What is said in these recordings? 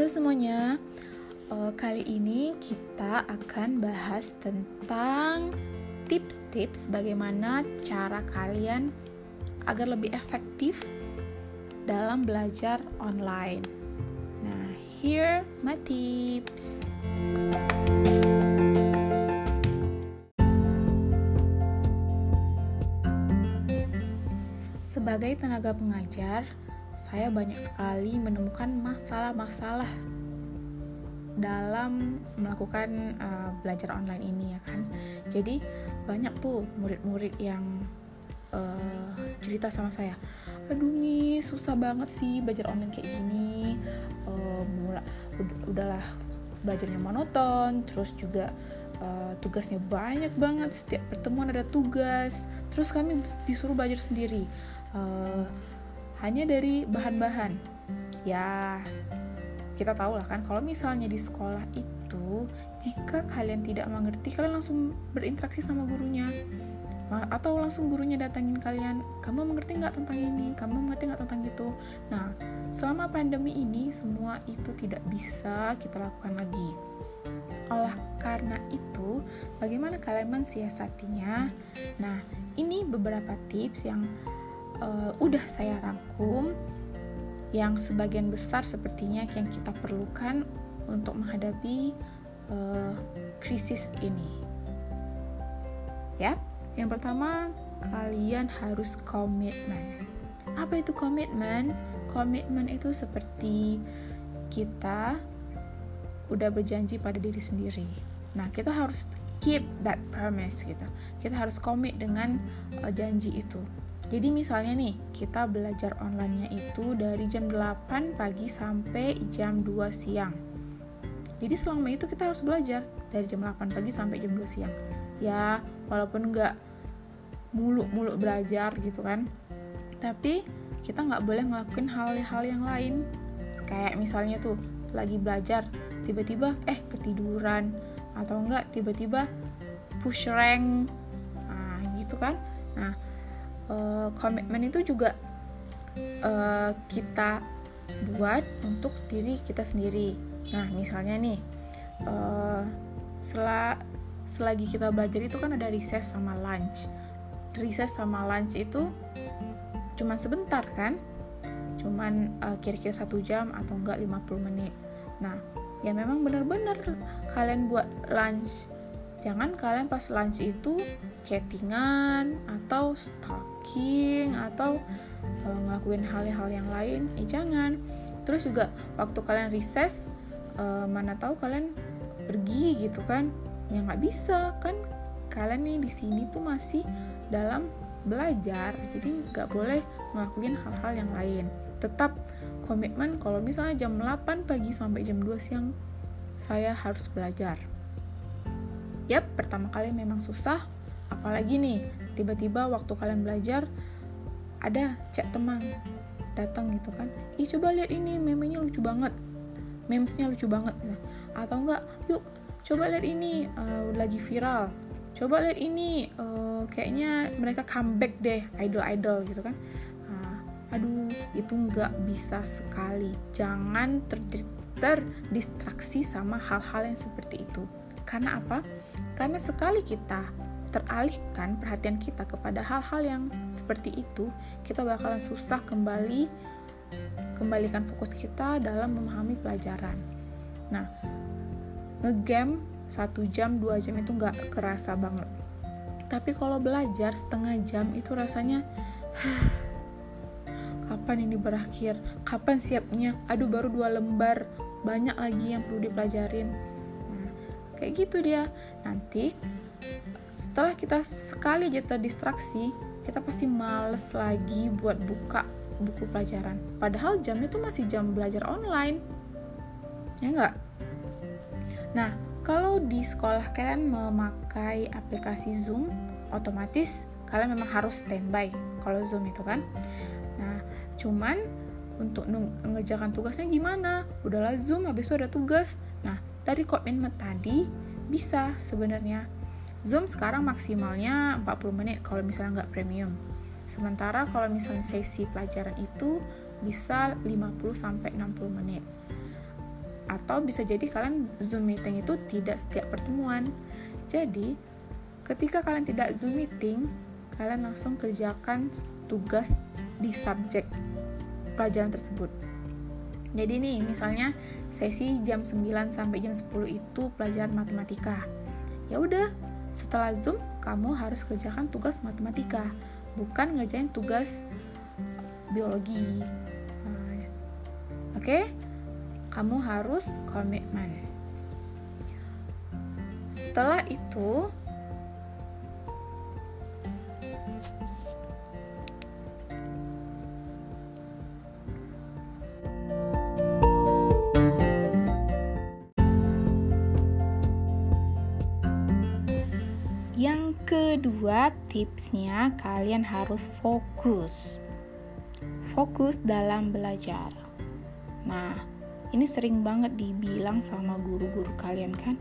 Halo semuanya, uh, kali ini kita akan bahas tentang tips-tips bagaimana cara kalian agar lebih efektif dalam belajar online. Nah, here my tips. Sebagai tenaga pengajar, saya banyak sekali menemukan masalah-masalah dalam melakukan uh, belajar online ini ya kan. Jadi banyak tuh murid-murid yang uh, cerita sama saya, aduh nih susah banget sih belajar online kayak gini. Uh, mula ud udahlah belajarnya monoton, terus juga uh, tugasnya banyak banget. Setiap pertemuan ada tugas, terus kami disuruh belajar sendiri. Uh, hanya dari bahan-bahan. Ya, kita tahu lah kan kalau misalnya di sekolah itu jika kalian tidak mengerti kalian langsung berinteraksi sama gurunya. Atau langsung gurunya datangin kalian kamu mengerti nggak tentang ini? Kamu mengerti nggak tentang itu? Nah selama pandemi ini semua itu tidak bisa kita lakukan lagi. Olah karena itu bagaimana kalian mensiasatinya? Nah ini beberapa tips yang uh, udah saya rangkum yang sebagian besar sepertinya yang kita perlukan untuk menghadapi uh, krisis ini. Ya, yang pertama kalian harus komitmen. Apa itu komitmen? Komitmen itu seperti kita udah berjanji pada diri sendiri. Nah, kita harus keep that promise gitu. Kita harus komit dengan uh, janji itu. Jadi misalnya nih, kita belajar online-nya itu dari jam 8 pagi sampai jam 2 siang. Jadi selama itu kita harus belajar dari jam 8 pagi sampai jam 2 siang. Ya, walaupun nggak muluk-muluk belajar gitu kan. Tapi kita nggak boleh ngelakuin hal-hal yang lain. Kayak misalnya tuh, lagi belajar, tiba-tiba eh ketiduran. Atau enggak tiba-tiba push rank. Nah, gitu kan. Nah, uh, komitmen itu juga uh, kita buat untuk diri kita sendiri. Nah, misalnya nih, uh, sel selagi kita belajar itu kan ada recess sama lunch. Recess sama lunch itu cuman sebentar kan? Cuman kira kira-kira satu jam atau enggak 50 menit. Nah, ya memang benar-benar kalian buat lunch jangan kalian pas lunch itu chattingan atau stalking atau uh, ngelakuin hal-hal yang lain. Eh jangan. Terus juga waktu kalian recess uh, mana tahu kalian pergi gitu kan. Ya nggak bisa. Kan kalian nih di sini tuh masih dalam belajar. Jadi nggak boleh ngelakuin hal-hal yang lain. Tetap komitmen kalau misalnya jam 8 pagi sampai jam 2 siang saya harus belajar Yap, pertama kali memang susah, apalagi nih, tiba-tiba waktu kalian belajar ada chat teman datang gitu kan. Ih, coba lihat ini, memenya lucu banget. Memesnya lucu banget gitu. Atau enggak, yuk coba lihat ini uh, lagi viral. Coba lihat ini uh, kayaknya mereka comeback deh idol-idol gitu kan. Uh, aduh, itu nggak bisa sekali. Jangan ter terdistraksi sama hal-hal yang seperti itu. Karena apa? Karena sekali kita teralihkan perhatian kita kepada hal-hal yang seperti itu, kita bakalan susah kembali kembalikan fokus kita dalam memahami pelajaran. Nah, ngegame satu jam dua jam itu nggak kerasa banget. Tapi kalau belajar setengah jam itu rasanya kapan ini berakhir? Kapan siapnya? Aduh baru dua lembar, banyak lagi yang perlu dipelajarin kayak gitu dia. Nanti setelah kita sekali aja terdistraksi kita pasti males lagi buat buka buku pelajaran. Padahal jamnya tuh masih jam belajar online. Ya enggak nah kalau di sekolah kalian memakai aplikasi Zoom otomatis kalian memang harus standby kalau Zoom itu kan. Nah cuman untuk mengerjakan tugasnya gimana? Udahlah Zoom habis itu ada tugas. Nah dari komitmen tadi bisa sebenarnya Zoom sekarang maksimalnya 40 menit kalau misalnya nggak premium sementara kalau misalnya sesi pelajaran itu bisa 50 sampai 60 menit atau bisa jadi kalian Zoom meeting itu tidak setiap pertemuan. Jadi, ketika kalian tidak Zoom meeting, kalian langsung kerjakan tugas di subjek pelajaran tersebut. Jadi nih, misalnya sesi jam 9 sampai jam 10 itu pelajaran matematika. Ya udah, setelah Zoom kamu harus kerjakan tugas matematika, bukan ngerjain tugas biologi. Nah, Oke? Kamu harus komitmen. Setelah itu, kedua, tipsnya kalian harus fokus. Fokus dalam belajar. Nah, ini sering banget dibilang sama guru-guru kalian kan.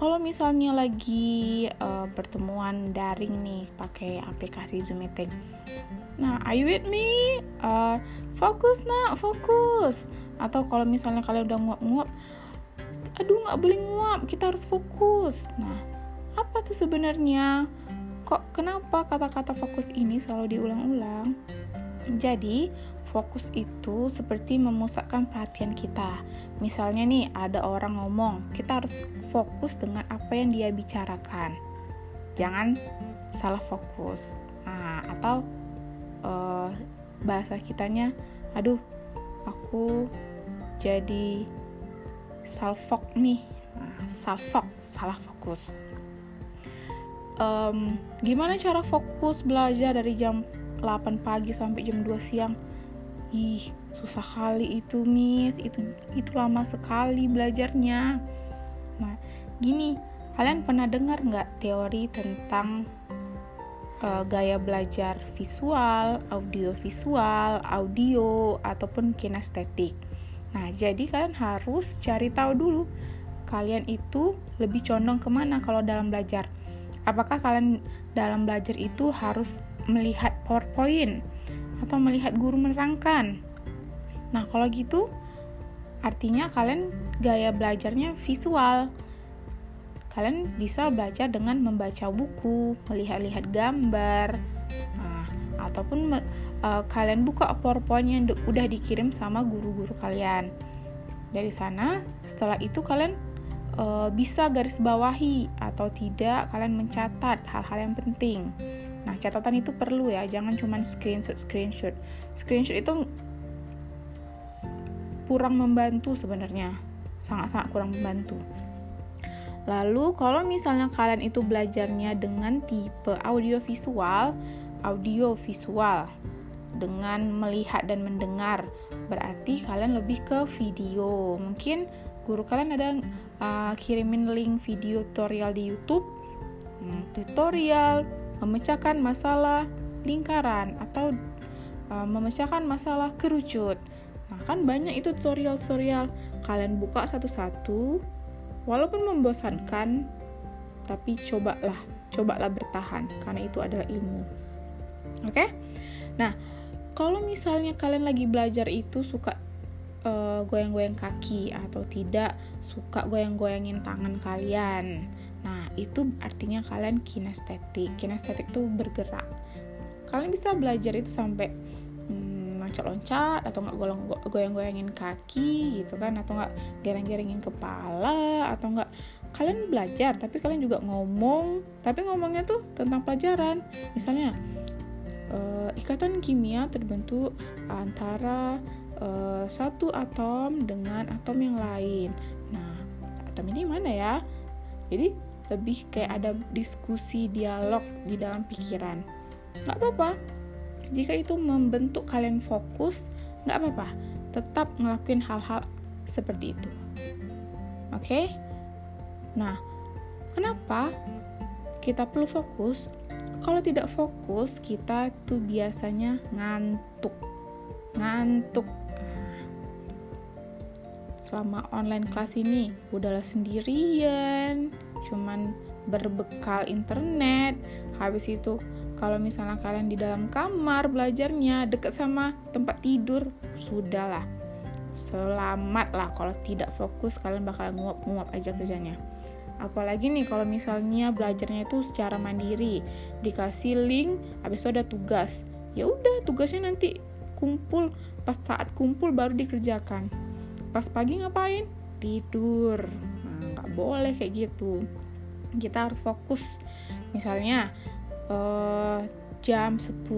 Kalau misalnya lagi uh, pertemuan daring nih pakai aplikasi Zoom meeting. Nah, are you with me? Uh, fokus nak, fokus. Atau kalau misalnya kalian udah nguap-nguap, aduh nggak boleh nguap, kita harus fokus. Nah, apa tuh sebenarnya? Kenapa kata-kata fokus ini selalu diulang-ulang? Jadi, fokus itu seperti memusatkan perhatian kita. Misalnya nih, ada orang ngomong, kita harus fokus dengan apa yang dia bicarakan. Jangan salah fokus. Nah, atau uh, bahasa kitanya, aduh, aku jadi salfok nih. Nah, salfok, salah fokus um, gimana cara fokus belajar dari jam 8 pagi sampai jam 2 siang? Ih susah kali itu miss. Itu itu lama sekali belajarnya. Nah gini kalian pernah dengar nggak teori tentang uh, gaya belajar visual audio visual audio ataupun kinestetik? Nah jadi kalian harus cari tahu dulu kalian itu lebih condong ke mana kalau dalam belajar Apakah kalian dalam belajar itu harus melihat PowerPoint atau melihat guru menerangkan? Nah, kalau gitu artinya kalian gaya belajarnya visual. Kalian bisa belajar dengan membaca buku, melihat-lihat gambar, nah, ataupun uh, kalian buka PowerPoint yang udah dikirim sama guru-guru kalian. Dari sana, setelah itu kalian uh, bisa garis bawahi atau tidak kalian mencatat hal-hal yang penting. Nah, catatan itu perlu ya, jangan cuma screenshot screenshot. Screenshot itu kurang membantu sebenarnya. Sangat-sangat kurang membantu. Lalu kalau misalnya kalian itu belajarnya dengan tipe audio visual, audio visual dengan melihat dan mendengar, berarti kalian lebih ke video. Mungkin guru kalian ada uh, kirimin link video tutorial di YouTube, hmm, tutorial memecahkan masalah lingkaran atau uh, memecahkan masalah kerucut. Nah, kan banyak itu tutorial-tutorial. Kalian buka satu-satu, walaupun membosankan, tapi cobalah, cobalah bertahan karena itu adalah ilmu. Oke? Okay? Nah, kalau misalnya kalian lagi belajar itu suka uh, goyang-goyang kaki atau tidak suka goyang-goyangin tangan kalian. Nah, itu artinya kalian kinestetik. Kinestetik itu bergerak. Kalian bisa belajar itu sampai hmm, loncat-loncat atau nggak goyang-goyangin kaki gitu kan atau nggak gereng-gerengin kepala atau nggak kalian belajar tapi kalian juga ngomong tapi ngomongnya tuh tentang pelajaran misalnya uh, ikatan kimia terbentuk antara uh, satu atom dengan atom yang lain. Nah, atom ini mana ya? Jadi lebih kayak ada diskusi dialog di dalam pikiran. Nggak apa-apa. Jika itu membentuk kalian fokus, nggak apa-apa. Tetap ngelakuin hal-hal seperti itu. Oke? Okay? Nah, kenapa kita perlu fokus? Kalau tidak fokus, kita tuh biasanya ngantuk. Ngantuk selama online kelas ini. Udahlah sendirian cuman berbekal internet. Habis itu kalau misalnya kalian di dalam kamar belajarnya deket sama tempat tidur sudahlah. Selamat lah kalau tidak fokus kalian bakal nguap-nguap aja kerjanya. Apalagi nih kalau misalnya belajarnya itu secara mandiri dikasih link habis itu ada tugas. Ya udah tugasnya nanti kumpul. Pas saat kumpul baru dikerjakan pas pagi ngapain? Tidur. Nah, nggak boleh kayak gitu. Kita harus fokus. Misalnya uh, jam 10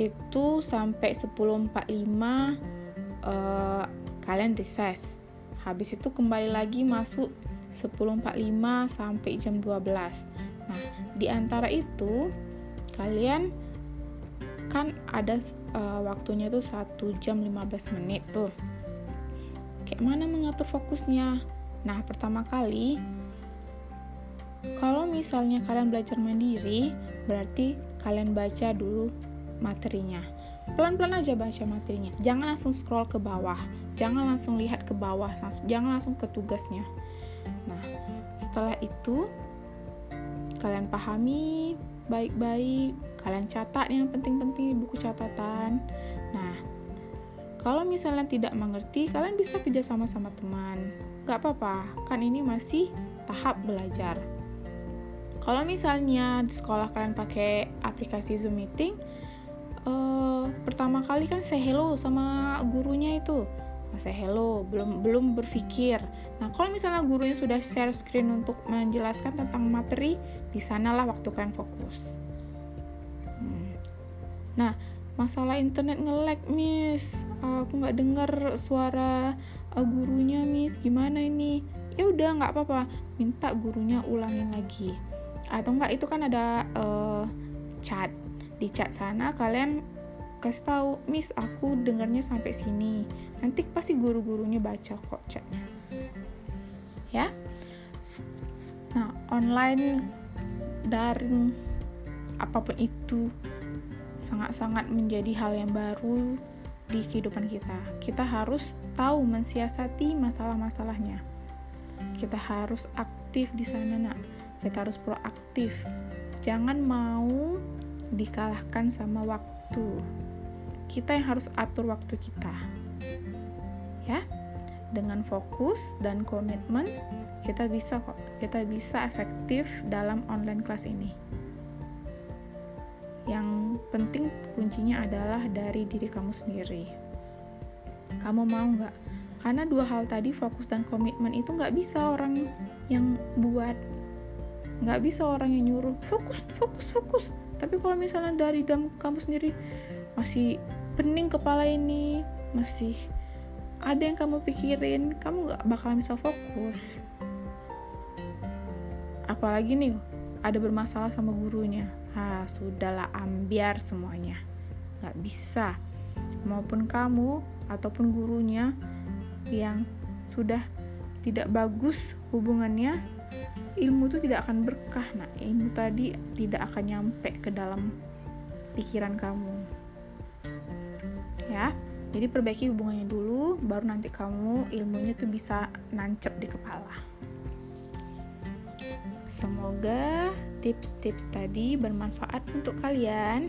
itu sampai 10.45 uh, kalian recess. Habis itu kembali lagi masuk 10.45 sampai jam 12 nah di antara itu kalian kan ada uh, waktunya tuh 1 jam 15 menit tuh kayak mana mengatur fokusnya nah pertama kali kalau misalnya kalian belajar mandiri, berarti kalian baca dulu materinya. Pelan-pelan aja baca materinya. Jangan langsung scroll ke bawah. Jangan langsung lihat ke bawah. Jangan langsung ke tugasnya. Nah, setelah itu kalian pahami baik-baik. Kalian catat yang penting-penting di buku catatan. Nah, kalau misalnya tidak mengerti, kalian bisa kerja sama sama teman. Gak apa-apa, kan ini masih tahap belajar. Kalau misalnya di sekolah kalian pakai aplikasi Zoom Meeting, uh, pertama kali kan say hello sama gurunya itu, say hello, belum belum berpikir. Nah, kalau misalnya gurunya sudah share screen untuk menjelaskan tentang materi, di sanalah waktu kalian fokus. Nah, masalah internet nge-lag, Miss. Aku nggak dengar suara uh, gurunya, Miss. Gimana ini? Ya udah, nggak apa-apa. Minta gurunya ulangin lagi atau enggak itu kan ada uh, chat di chat sana kalian kasih tahu miss aku dengarnya sampai sini nanti pasti guru-gurunya baca kok chatnya ya nah online daring apa pun itu sangat-sangat menjadi hal yang baru di kehidupan kita. Kita harus tahu mensiasati masalah-masalahnya. Kita harus aktif di sana, Nak. Kita harus proaktif. Jangan mau dikalahkan sama waktu. Kita yang harus atur waktu kita. Ya? Dengan fokus dan komitmen kita bisa kok. Kita bisa efektif dalam online kelas ini penting kuncinya adalah dari diri kamu sendiri. Kamu mau nggak? Karena dua hal tadi fokus dan komitmen itu nggak bisa orang yang buat. Nggak bisa orang yang nyuruh. Fokus fokus fokus. Tapi kalau misalnya dari dalam kamu sendiri masih pening kepala ini masih ada yang kamu pikirin kamu nggak bakal bisa fokus. Apalagi nih ada bermasalah sama gurunya. Ah sudahlah ambiar semuanya. Nggak bisa. Maupun kamu ataupun gurunya yang sudah tidak bagus hubungannya ilmu itu tidak akan berkah. Nah ilmu tadi tidak akan nyampe ke dalam pikiran kamu. Ya jadi perbaiki hubungannya dulu baru nanti kamu ilmunya tuh bisa nancep di kepala semoga tips-tips tadi bermanfaat untuk kalian